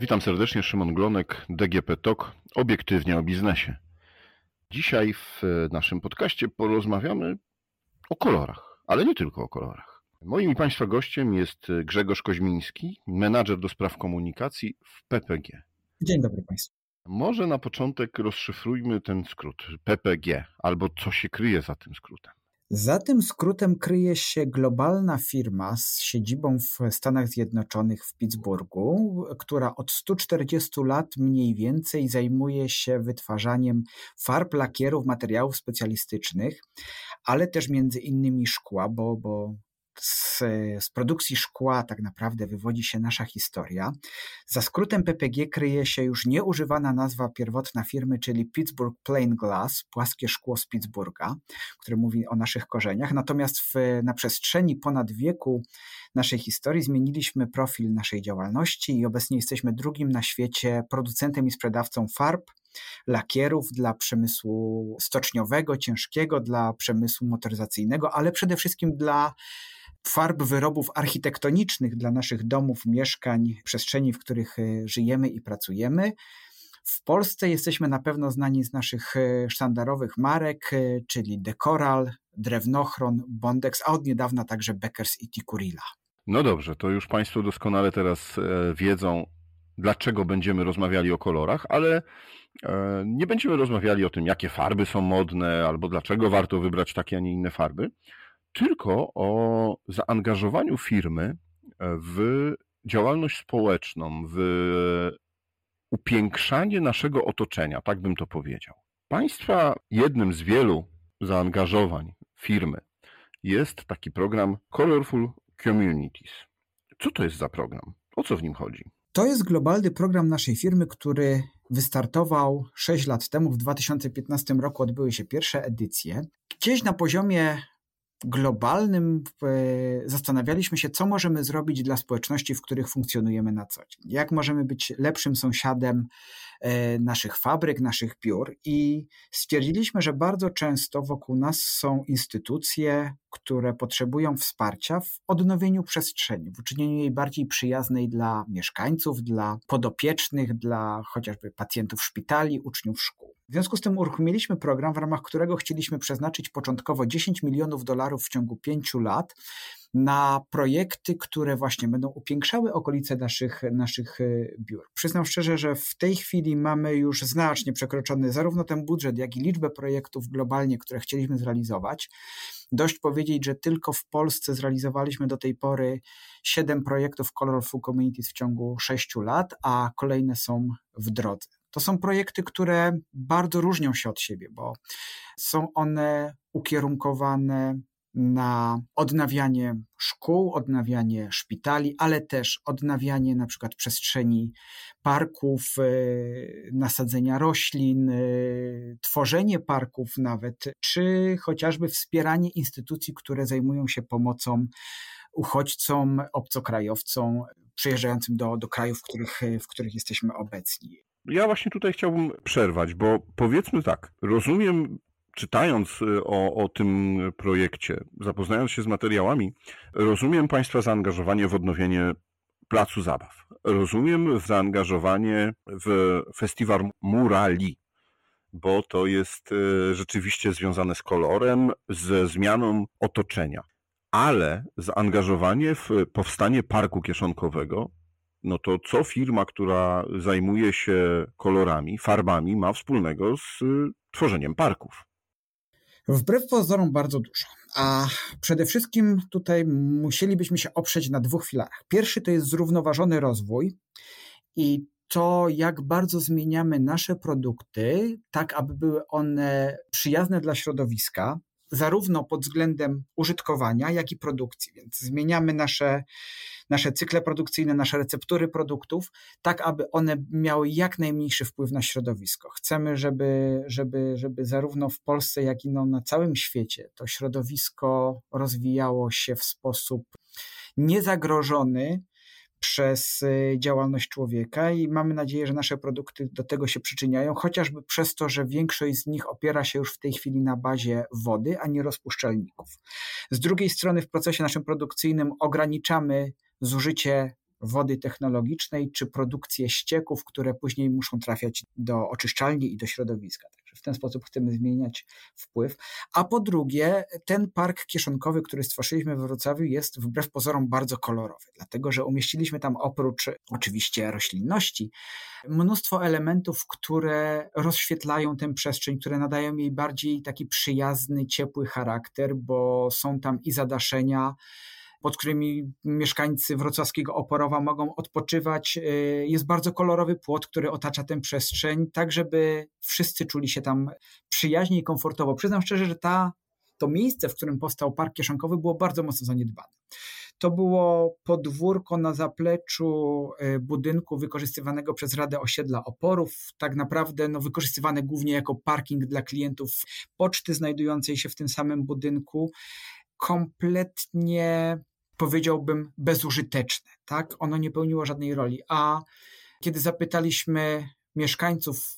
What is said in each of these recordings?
Witam serdecznie, Szymon Glonek, DGP TOK, obiektywnie o biznesie. Dzisiaj w naszym podcaście porozmawiamy o kolorach, ale nie tylko o kolorach. Moim i Państwa gościem jest Grzegorz Koźmiński, menadżer do spraw komunikacji w PPG. Dzień dobry Państwu. Może na początek rozszyfrujmy ten skrót PPG, albo co się kryje za tym skrótem. Za tym skrótem kryje się globalna firma z siedzibą w Stanach Zjednoczonych w Pittsburghu, która od 140 lat mniej więcej zajmuje się wytwarzaniem farb, lakierów, materiałów specjalistycznych, ale też między innymi szkła, bo, bo z, z, produkcji szkła tak naprawdę wywodzi się nasza historia. Za skrótem PPG kryje się już nieużywana nazwa pierwotna firmy, czyli Pittsburgh Plain Glass, płaskie szkło z Pittsburgha, które mówi o naszych korzeniach. Natomiast w, na przestrzeni ponad wieku naszej historii zmieniliśmy profil naszej działalności i obecnie jesteśmy drugim na świecie producentem i sprzedawcą farb, lakierów dla przemysłu stoczniowego, ciężkiego, dla przemysłu motoryzacyjnego, ale przede wszystkim dla farb wyrobów architektonicznych dla naszych domów, mieszkań, przestrzeni, w których e, żyjemy i pracujemy. W Polsce jesteśmy na pewno znani z naszych e, sztandarowych marek, e, czyli Decoral, Drewnochron, Bondex, a od niedawna także Beckers i Tikurila. No dobrze, to już Państwo doskonale teraz wiedzą, dlaczego będziemy rozmawiali o kolorach, ale nie będziemy rozmawiali o tym, jakie farby są modne, albo dlaczego warto wybrać takie, a nie inne farby tylko o zaangażowaniu firmy w działalność społeczną, w upiększanie naszego otoczenia, tak bym to powiedział. Państwa jednym z wielu zaangażowań firmy jest taki program Colorful Communities. Co to jest za program? O co w nim chodzi? To jest globalny program naszej firmy, który wystartował 6 lat temu. W 2015 roku odbyły się pierwsze edycje. Gdzieś na poziomie globalnym zastanawialiśmy się, co możemy zrobić dla społeczności, w których funkcjonujemy na co dzień. Jak możemy być lepszym sąsiadem e, naszych fabryk, naszych biur i stwierdziliśmy, że bardzo często wokół nas są instytucje, które potrzebują wsparcia w odnowieniu przestrzeni, w uczynieniu jej bardziej przyjaznej dla mieszkańców, dla podopiecznych, dla chociażby pacjentów szpitali, uczniów szkół. W związku z tym uruchomiliśmy program, w ramach którego chcieliśmy przeznaczyć początkowo 10 milionów dolarów w ciągu pięciu lat na projekty, które właśnie będą upiększały okolice naszych, naszych e, biur. Przyznam szczerze, że w tej chwili mamy już znacznie przekroczony zarówno ten budżet, jak i liczbę projektów globalnie, które chcieliśmy zrealizować. Dość powiedzieć, że tylko w Polsce zrealizowaliśmy do tej pory siedem projektów Colorful Communities w ciągu sześciu lat, a kolejne są w drodze. To są projekty, które bardzo różnią się od siebie, bo są one ukierunkowane na odnawianie szkół, odnawianie szpitali, ale też odnawianie na przykład przestrzeni parków, e, nasadzenia roślin, e, tworzenie parków nawet, czy chociażby wspieranie instytucji, które zajmują się pomocą uchodźcom, obcokrajowcom przyjeżdżającym do, do krajów, w których, w których jesteśmy obecni. Ja właśnie tutaj chciałbym przerwać, bo powiedzmy tak, rozumiem czytając y, o, o tym projekcie, zapoznając się z materiałami, rozumiem Państwa zaangażowanie w odnowienie placu zabaw. Rozumiem zaangażowanie w festiwal Murali, bo to jest y, rzeczywiście związane z kolorem, ze zmianą otoczenia. Ale zaangażowanie w powstanie parku kieszonkowego no to co firma, która zajmuje się kolorami, farbami, ma wspólnego z y, tworzeniem parków? Wbrew pozorom bardzo dużo. A przede wszystkim tutaj musielibyśmy się oprzeć na dwóch filarach. Pierwszy to jest zrównoważony rozwój i to, jak bardzo zmieniamy nasze produkty, tak aby były one przyjazne dla środowiska, zarówno pod względem użytkowania, jak i produkcji. Więc zmieniamy nasze, nasze cykle produkcyjne, nasze receptury produktów, tak aby one miały jak najmniejszy wpływ na środowisko. Chcemy, żeby, żeby, żeby zarówno w Polsce, jak i no na całym świecie to środowisko rozwijało się w sposób niezagrożony przez y, działalność człowieka i mamy nadzieję, że nasze produkty do tego się przyczyniają, chociażby przez to, że większość z nich opiera się już w tej chwili na bazie wody, a nie rozpuszczalników. Z drugiej strony w procesie naszym produkcyjnym ograniczamy zużycie wody technologicznej czy produkcję ścieków, które później muszą trafiać do oczyszczalni i do środowiska. Także w ten sposób chcemy zmieniać wpływ. A po drugie, ten park kieszonkowy, który stworzyliśmy w Wrocławiu, jest wbrew pozorom bardzo kolorowy, dlatego że umieściliśmy tam oprócz oczywiście roślinności mnóstwo elementów, które rozświetlają tę przestrzeń, które nadają jej bardziej taki przyjazny, ciepły charakter, bo są tam i zadaszenia, pod którymi mieszkańcy wrocławskiego Oporowa mogą odpoczywać. Y, jest bardzo kolorowy płot, który otacza tę przestrzeń, tak żeby wszyscy czuli się tam przyjaźnie i komfortowo. Przyznam szczerze, że ta, to miejsce, w którym powstał park kieszonkowy było bardzo mocno zaniedbane. To było podwórko na zapleczu y, budynku wykorzystywanego przez Radę Osiedla Oporów, tak naprawdę no, wykorzystywane głównie jako parking dla klientów poczty znajdującej się w tym samym budynku. Kompletnie powiedziałbym, bezużyteczne. Tak? Ono nie pełniło żadnej roli. A kiedy zapytaliśmy mieszkańców,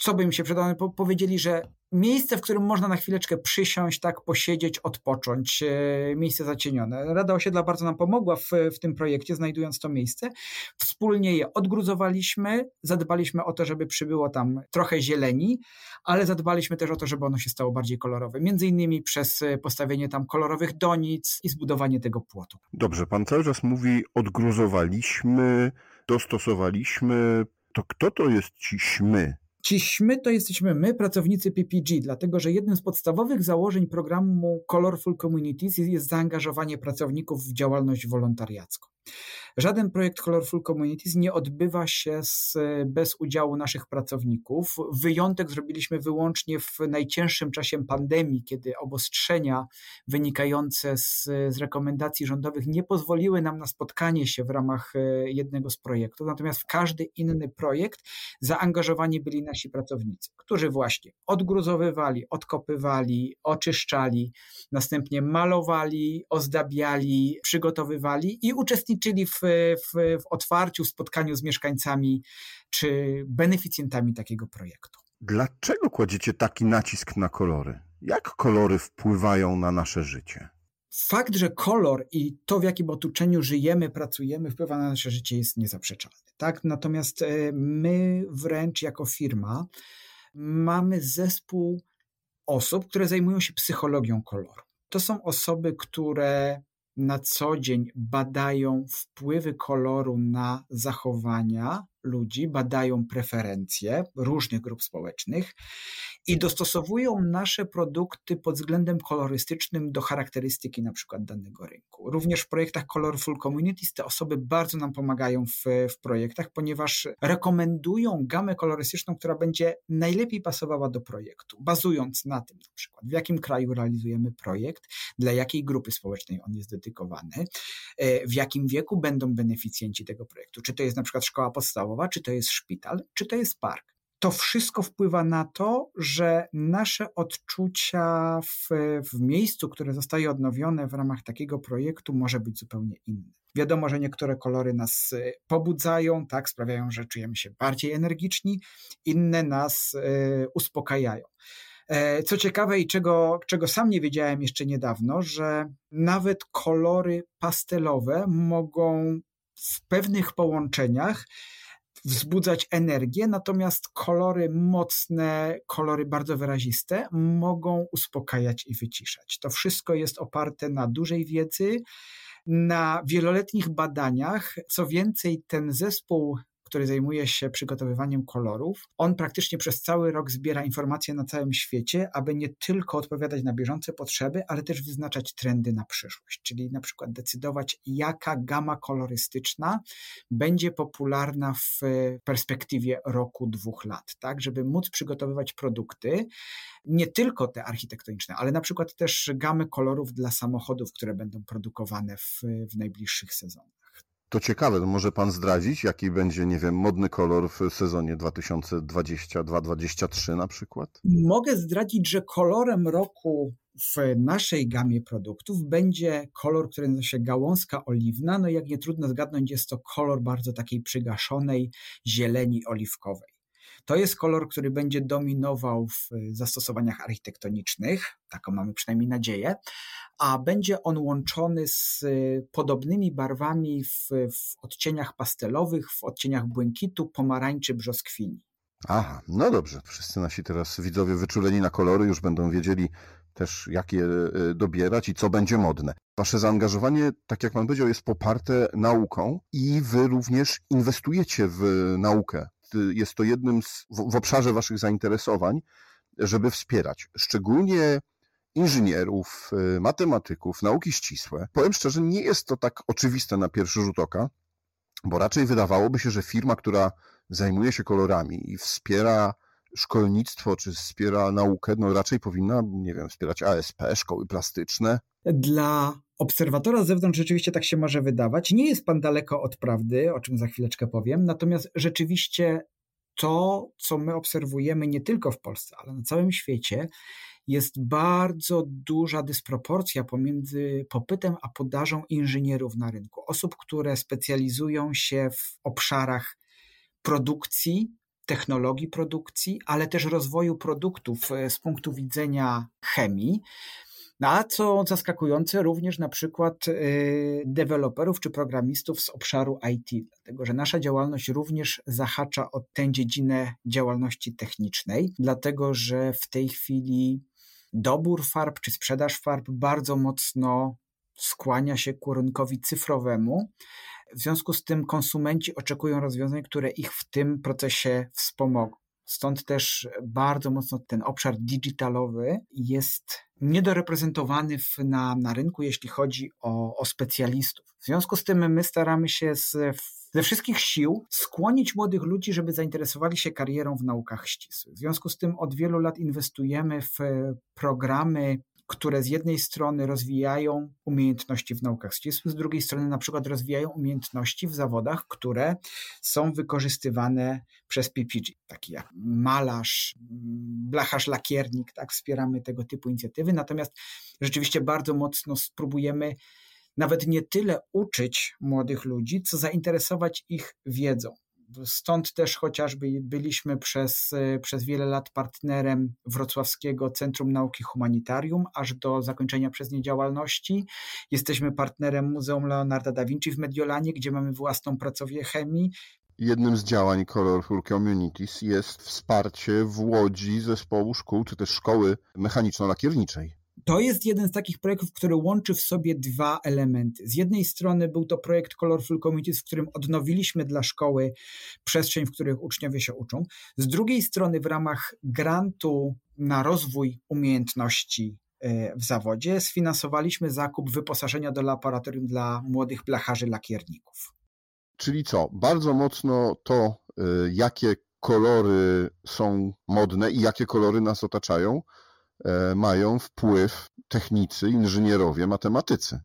co by im się przydało, powiedzieli, że miejsce, w którym można na chwileczkę przysiąść, tak posiedzieć, odpocząć, e, miejsce zacienione. Rada Osiedla bardzo nam pomogła w, w tym projekcie, znajdując to miejsce. Wspólnie je odgruzowaliśmy, zadbaliśmy o to, żeby przybyło tam trochę zieleni, ale zadbaliśmy też o to, żeby ono się stało bardziej kolorowe. Między innymi przez postawienie tam kolorowych donic i zbudowanie tego płotu. Dobrze, pan cały czas mówi odgruzowaliśmy, dostosowaliśmy. To kto to jest ciśmy? Ciśmy to jesteśmy my, pracownicy PPG, dlatego że jednym z podstawowych założeń programu Colorful Communities jest zaangażowanie pracowników w działalność wolontariacką. Żaden projekt Colorful Communities nie odbywa się z, bez udziału naszych pracowników. Wyjątek zrobiliśmy wyłącznie w najcięższym czasie pandemii, kiedy obostrzenia wynikające z, z rekomendacji rządowych nie pozwoliły nam na spotkanie się w ramach e, jednego z projektów. Natomiast w każdy inny projekt zaangażowani byli nasi pracownicy, którzy właśnie odgruzowywali, odkopywali, oczyszczali, następnie malowali, ozdabiali, przygotowywali i uczestniczyli w w, w otwarciu, w spotkaniu z mieszkańcami czy beneficjentami takiego projektu. Dlaczego kładziecie taki nacisk na kolory? Jak kolory wpływają na nasze życie? Fakt, że kolor i to, w jakim otoczeniu żyjemy, pracujemy, wpływa na nasze życie, jest niezaprzeczalny. Tak? Natomiast e, my wręcz jako firma mamy zespół osób, które zajmują się psychologią koloru. To są osoby, które na co dzień badają wpływy koloru na zachowania ludzi, badają preferencje różnych grup społecznych i dostosowują nasze produkty pod względem kolorystycznym do charakterystyki na przykład danego rynku. Również w projektach Colorful Communities te osoby bardzo nam pomagają w, w projektach, ponieważ rekomendują gamę kolorystyczną, która będzie najlepiej pasowała do projektu, bazując na tym na przykład, w jakim kraju realizujemy projekt, dla jakiej grupy społecznej on jest dedykowany, e, w jakim wieku będą beneficjenci tego projektu, czy to jest na przykład szkoła podstawowa, czy to jest szpital, czy to jest park to wszystko wpływa na to, że nasze odczucia w, w miejscu, które zostaje odnowione w ramach takiego projektu, może być zupełnie inne. Wiadomo, że niektóre kolory nas y, pobudzają, tak, sprawiają, że czujemy się bardziej energiczni, inne nas y, uspokajają. E, co ciekawe i czego, czego sam nie wiedziałem jeszcze niedawno, że nawet kolory pastelowe mogą w pewnych połączeniach wzbudzać energię, natomiast kolory mocne, kolory bardzo wyraziste mogą uspokajać i wyciszać. To wszystko jest oparte na dużej wiedzy, na wieloletnich badaniach. Co więcej, ten zespół który zajmuje się przygotowywaniem kolorów. On praktycznie przez cały rok zbiera informacje na całym świecie, aby nie tylko odpowiadać na bieżące potrzeby, ale też wyznaczać trendy na przyszłość, czyli na przykład decydować, jaka gama kolorystyczna będzie popularna w perspektywie roku, dwóch lat, tak, żeby móc przygotowywać produkty, nie tylko te architektoniczne, ale na przykład też gamy kolorów dla samochodów, które będą produkowane w, w najbliższych sezonach. To ciekawe, może pan zdradzić, jaki będzie, nie wiem, modny kolor w sezonie 2022-2023 na przykład? Mogę zdradzić, że kolorem roku w naszej gamie produktów będzie kolor, który nazywa się gałązka oliwna. No jak nie trudno zgadnąć, jest to kolor bardzo takiej przygaszonej zieleni oliwkowej To jest kolor, który będzie dominował w zastosowaniach architektonicznych, taką mamy przynajmniej nadzieję, a będzie on łączony z podobnymi barwami w, w odcieniach pastelowych, w odcieniach błękitu, pomarańczy, brzoskwini. Aha, no dobrze. Wszyscy nasi teraz widzowie wyczuleni na kolory już będą wiedzieli też, jak je e, dobierać i co będzie modne. Wasze zaangażowanie, tak jak pan powiedział, jest poparte nauką i wy również inwestujecie w naukę. Jest to jednym z, w, w obszarze waszych zainteresowań, żeby wspierać szczególnie inżynierów, e, matematyków, nauki ścisłe. Powiem szczerze, nie jest to tak oczywiste na pierwszy rzut oka, bo raczej wydawałoby się, że firma, która zajmuje się kolorami i wspiera szkolnictwo, czy wspiera naukę, no raczej powinna, nie wiem, wspierać ASP, szkoły plastyczne. Dla obserwatora z zewnątrz rzeczywiście tak się może wydawać. Nie jest pan daleko od prawdy, o czym za chwileczkę powiem, natomiast rzeczywiście to, co my obserwujemy nie tylko w Polsce, ale na całym świecie, jest bardzo duża dysproporcja pomiędzy popytem a podażą inżynierów na rynku. Osób, które specjalizują się w obszarach produkcji, technologii produkcji, ale też rozwoju produktów e, z punktu widzenia chemii. No, a co zaskakujące, również na przykład e, deweloperów czy programistów z obszaru IT, dlatego że nasza działalność również zahacza o tę dziedzinę działalności technicznej, dlatego że w tej chwili dobór farb czy sprzedaż farb bardzo mocno skłania się ku rynkowi cyfrowemu. W związku z tym konsumenci oczekują rozwiązań, które ich w tym procesie wspomogą. Stąd też bardzo mocno ten obszar digitalowy jest niedoreprezentowany w, na, na rynku, jeśli chodzi o, o specjalistów. W związku z tym my staramy się z, ze wszystkich sił skłonić młodych ludzi, żeby zainteresowali się karierą w naukach ścisłych. W związku z tym od wielu lat inwestujemy w programy które z jednej strony rozwijają umiejętności w naukach ścisłych, z drugiej strony na przykład rozwijają umiejętności w zawodach, które są wykorzystywane przez PPG, taki jak malarz, blacharz, lakiernik, tak, wspieramy tego typu inicjatywy, natomiast rzeczywiście bardzo mocno spróbujemy nawet nie tyle uczyć młodych ludzi, co zainteresować ich wiedzą. Stąd też chociażby byliśmy przez, przez wiele lat partnerem Wrocławskiego Centrum Nauki Humanitarium, aż do zakończenia przez nie działalności. Jesteśmy partnerem Muzeum Leonarda da Vinci w Mediolanie, gdzie mamy własną pracownię chemii. Jednym z działań Colorful Communities jest wsparcie w Łodzi zespołu szkół, czy też szkoły mechaniczno-lakierniczej. To jest jeden z takich projektów, który łączy w sobie dwa elementy. Z jednej strony był to projekt Colorful Communities, w którym odnowiliśmy dla szkoły przestrzeń, w których uczniowie się uczą. Z drugiej strony w ramach grantu na rozwój umiejętności e, w zawodzie sfinansowaliśmy zakup wyposażenia do laboratorium dla młodych blacharzy lakierników. Czyli co? Bardzo mocno to, e, jakie kolory są modne i jakie kolory nas otaczają, mają wpływ technicy, inżynierowie, matematycy.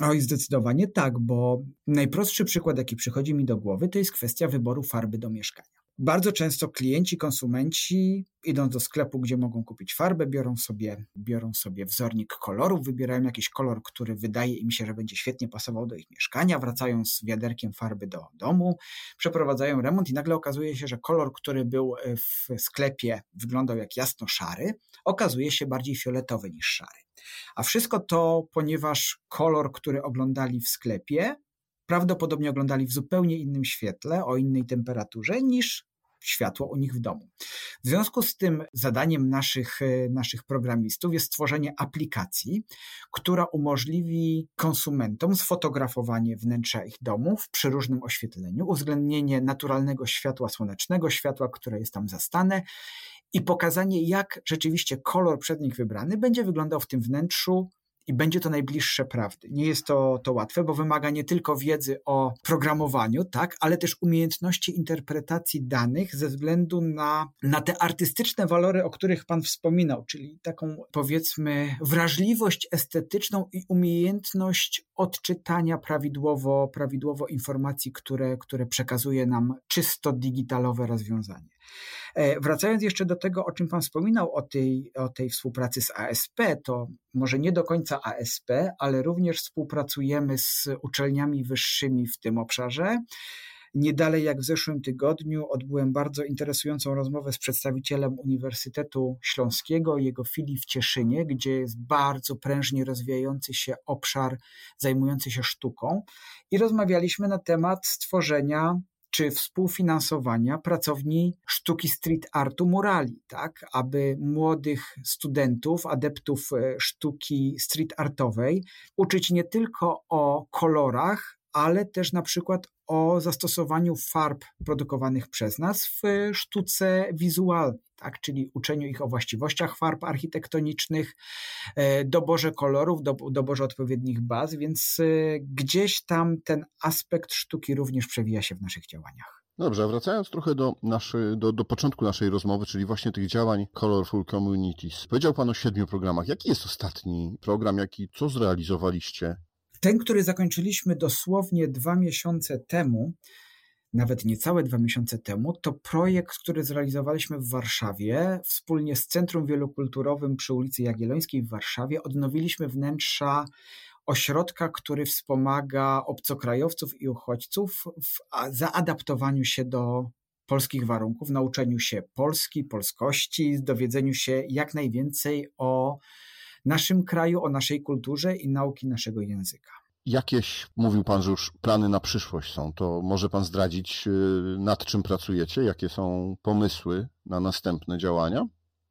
Oj, zdecydowanie tak, bo najprostszy przykład, jaki przychodzi mi do głowy, to jest kwestia wyboru farby do mieszkania. Bardzo często klienci, konsumenci, idąc do sklepu, gdzie mogą kupić farbę, biorą sobie, biorą sobie wzornik kolorów, wybierają jakiś kolor, który wydaje im się, że będzie świetnie pasował do ich mieszkania, wracają z wiaderkiem farby do domu, przeprowadzają remont i nagle okazuje się, że kolor, który był w sklepie, wyglądał jak jasno szary, okazuje się bardziej fioletowy niż szary. A wszystko to, ponieważ kolor, który oglądali w sklepie, prawdopodobnie oglądali w zupełnie innym świetle, o innej temperaturze niż światło u nich w domu. W związku z tym zadaniem naszych, e, naszych programistów jest stworzenie aplikacji, która umożliwi konsumentom sfotografowanie wnętrza ich domów przy różnym oświetleniu, uwzględnienie naturalnego światła słonecznego, światła, które jest tam zastane i pokazanie, jak rzeczywiście kolor przed nich wybrany będzie wyglądał w tym wnętrzu i będzie to najbliższe prawdy. Nie jest to, to łatwe, bo wymaga nie tylko wiedzy o programowaniu, tak, ale też umiejętności interpretacji danych ze względu na, na te artystyczne walory, o których Pan wspominał, czyli taką powiedzmy wrażliwość estetyczną i umiejętność odczytania prawidłowo, prawidłowo informacji, które, które przekazuje nam czysto digitalowe rozwiązanie. E, wracając jeszcze do tego, o czym Pan wspominał, o tej, o tej współpracy z ASP, to może nie do końca ASP, ale również współpracujemy z uczelniami wyższymi w tym obszarze. Nie dalej jak w zeszłym tygodniu odbyłem bardzo interesującą rozmowę z przedstawicielem Uniwersytetu Śląskiego, jego filii w Cieszynie, gdzie jest bardzo prężnie rozwijający się obszar zajmujący się sztuką i rozmawialiśmy na temat stworzenia czy współfinansowania pracowni sztuki street artu murali, tak, aby młodych studentów, adeptów e, sztuki street artowej uczyć nie tylko o kolorach, ale też na przykład o zastosowaniu farb produkowanych przez nas w sztuce wizualnej, tak? czyli uczeniu ich o właściwościach farb architektonicznych, e, doborze kolorów, do, doborze odpowiednich baz, więc e, gdzieś tam ten aspekt sztuki również przewija się w naszych działaniach. Dobrze, wracając trochę do, naszy, do, do początku naszej rozmowy, czyli właśnie tych działań Colorful Communities. Powiedział Pan o siedmiu programach. Jaki jest ostatni program, jaki, co zrealizowaliście ten, który zakończyliśmy dosłownie dwa miesiące temu, nawet niecałe dwa miesiące temu, to projekt, który zrealizowaliśmy w Warszawie wspólnie z Centrum Wielokulturowym przy ulicy Jagiellońskiej w Warszawie. Odnowiliśmy wnętrza ośrodka, który wspomaga obcokrajowców i uchodźców w zaadaptowaniu się do polskich warunków, nauczeniu się Polski, polskości, dowiedzeniu się jak najwięcej o naszym kraju, o naszej kulturze i nauki naszego języka. Jakieś, mówił Pan, że już plany na przyszłość są, to może Pan zdradzić, y, nad czym pracujecie, jakie są pomysły na następne działania?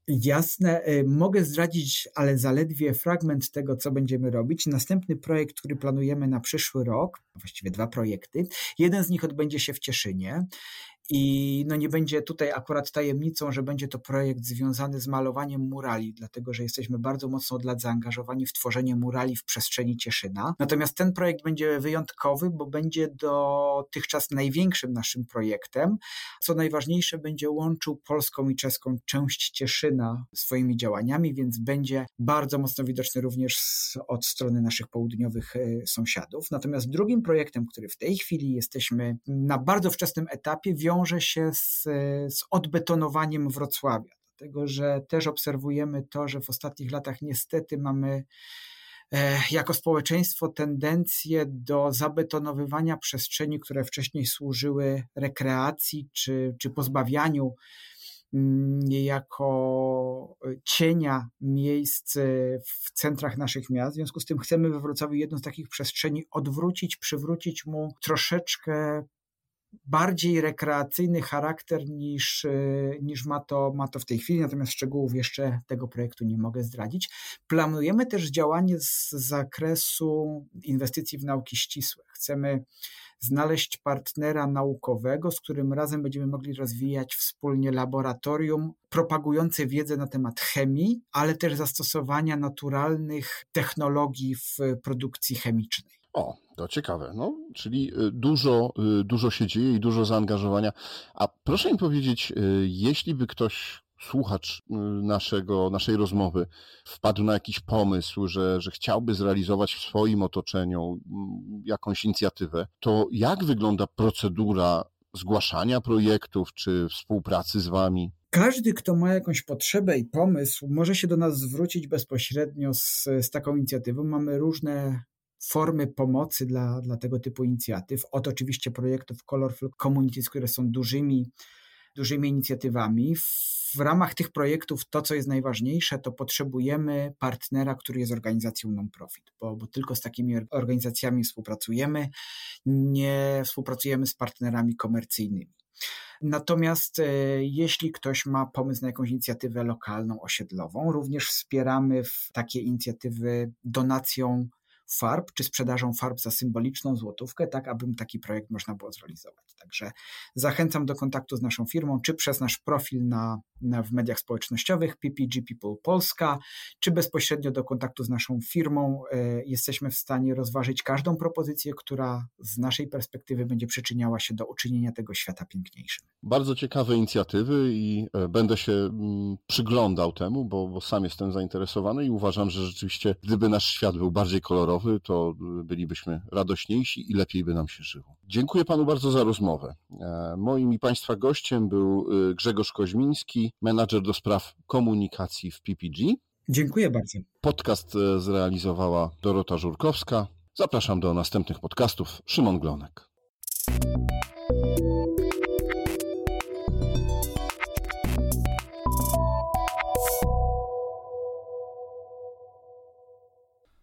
Jasne, y, mogę zdradzić, ale zaledwie fragment tego, co będziemy robić. Następny projekt, który planujemy na przyszły rok, właściwie dwa projekty. Jeden z nich odbędzie się w Cieszynie i no nie będzie tutaj akurat tajemnicą, że będzie to projekt związany z malowaniem murali, dlatego że jesteśmy bardzo mocno od lat zaangażowani w tworzenie murali w przestrzeni Cieszyna. Natomiast ten projekt będzie wyjątkowy, bo będzie dotychczas największym naszym projektem. Co najważniejsze, będzie łączył polską i czeską część Cieszyna swoimi działaniami, więc będzie bardzo mocno widoczny również od strony naszych południowych e, sąsiadów. Natomiast drugim projektem, który w tej chwili jesteśmy na bardzo wczesnym etapie, wiąże wiąże się z, z odbetonowaniem Wrocławia, dlatego że też obserwujemy to, że w ostatnich latach niestety mamy e, jako społeczeństwo tendencję do zabetonowywania przestrzeni, które wcześniej służyły rekreacji czy, czy pozbawianiu mm, niejako cienia miejsc w centrach naszych miast. W związku z tym chcemy we Wrocławiu jedną z takich przestrzeni odwrócić, przywrócić mu troszeczkę bardziej rekreacyjny charakter niż, e, niż ma, to, ma to w tej chwili, natomiast szczegółów jeszcze tego projektu nie mogę zdradzić. Planujemy też działanie z zakresu inwestycji w nauki ścisłe. Chcemy znaleźć partnera naukowego, z którym razem będziemy mogli rozwijać wspólnie laboratorium propagujące wiedzę na temat chemii, ale też zastosowania naturalnych technologii w produkcji chemicznej. O, to ciekawe. No, czyli y, dużo, y, dużo się dzieje i dużo zaangażowania. A proszę mi powiedzieć, y, jeśli by ktoś, słuchacz naszego, naszej rozmowy, wpadł na jakiś pomysł, że, że chciałby zrealizować w swoim otoczeniu mm, jakąś inicjatywę, to jak wygląda procedura zgłaszania projektów czy współpracy z Wami? Każdy, kto ma jakąś potrzebę i pomysł, może się do nas zwrócić bezpośrednio z, z taką inicjatywą. Mamy różne formy pomocy dla, dla tego typu inicjatyw, od oczywiście projektów Colorful Communities, które są dużymi, dużymi inicjatywami. W ramach tych projektów to, co jest najważniejsze, to potrzebujemy partnera, który jest organizacją non-profit, bo, bo tylko z takimi organizacjami współpracujemy, nie współpracujemy z partnerami komercyjnymi. Natomiast e, jeśli ktoś ma pomysł na jakąś inicjatywę lokalną, osiedlową, również wspieramy takie inicjatywy donacją farb, czy sprzedażą farb za symboliczną złotówkę, tak aby taki projekt można było zrealizować. Także zachęcam do kontaktu z naszą firmą, czy przez nasz profil na, na, w mediach społecznościowych PPG People Polska, czy bezpośrednio do kontaktu z naszą firmą. E, jesteśmy w stanie rozważyć każdą propozycję, która z naszej perspektywy będzie przyczyniała się do uczynienia tego świata piękniejszym. Bardzo ciekawe inicjatywy i e, będę się mm, przyglądał temu, bo, bo sam jestem zainteresowany i uważam, że rzeczywiście gdyby nasz świat był bardziej kolorowy, to bylibyśmy radośniejsi i lepiej by nam się żyło. Dziękuję panu bardzo za rozmowę. E, moim i państwa gościem był e, Grzegorz Koźmiński, menadżer do spraw komunikacji w PPG. Dziękuję bardzo. Podcast e, zrealizowała Dorota Żurkowska. Zapraszam do następnych podcastów. Szymon Glonek.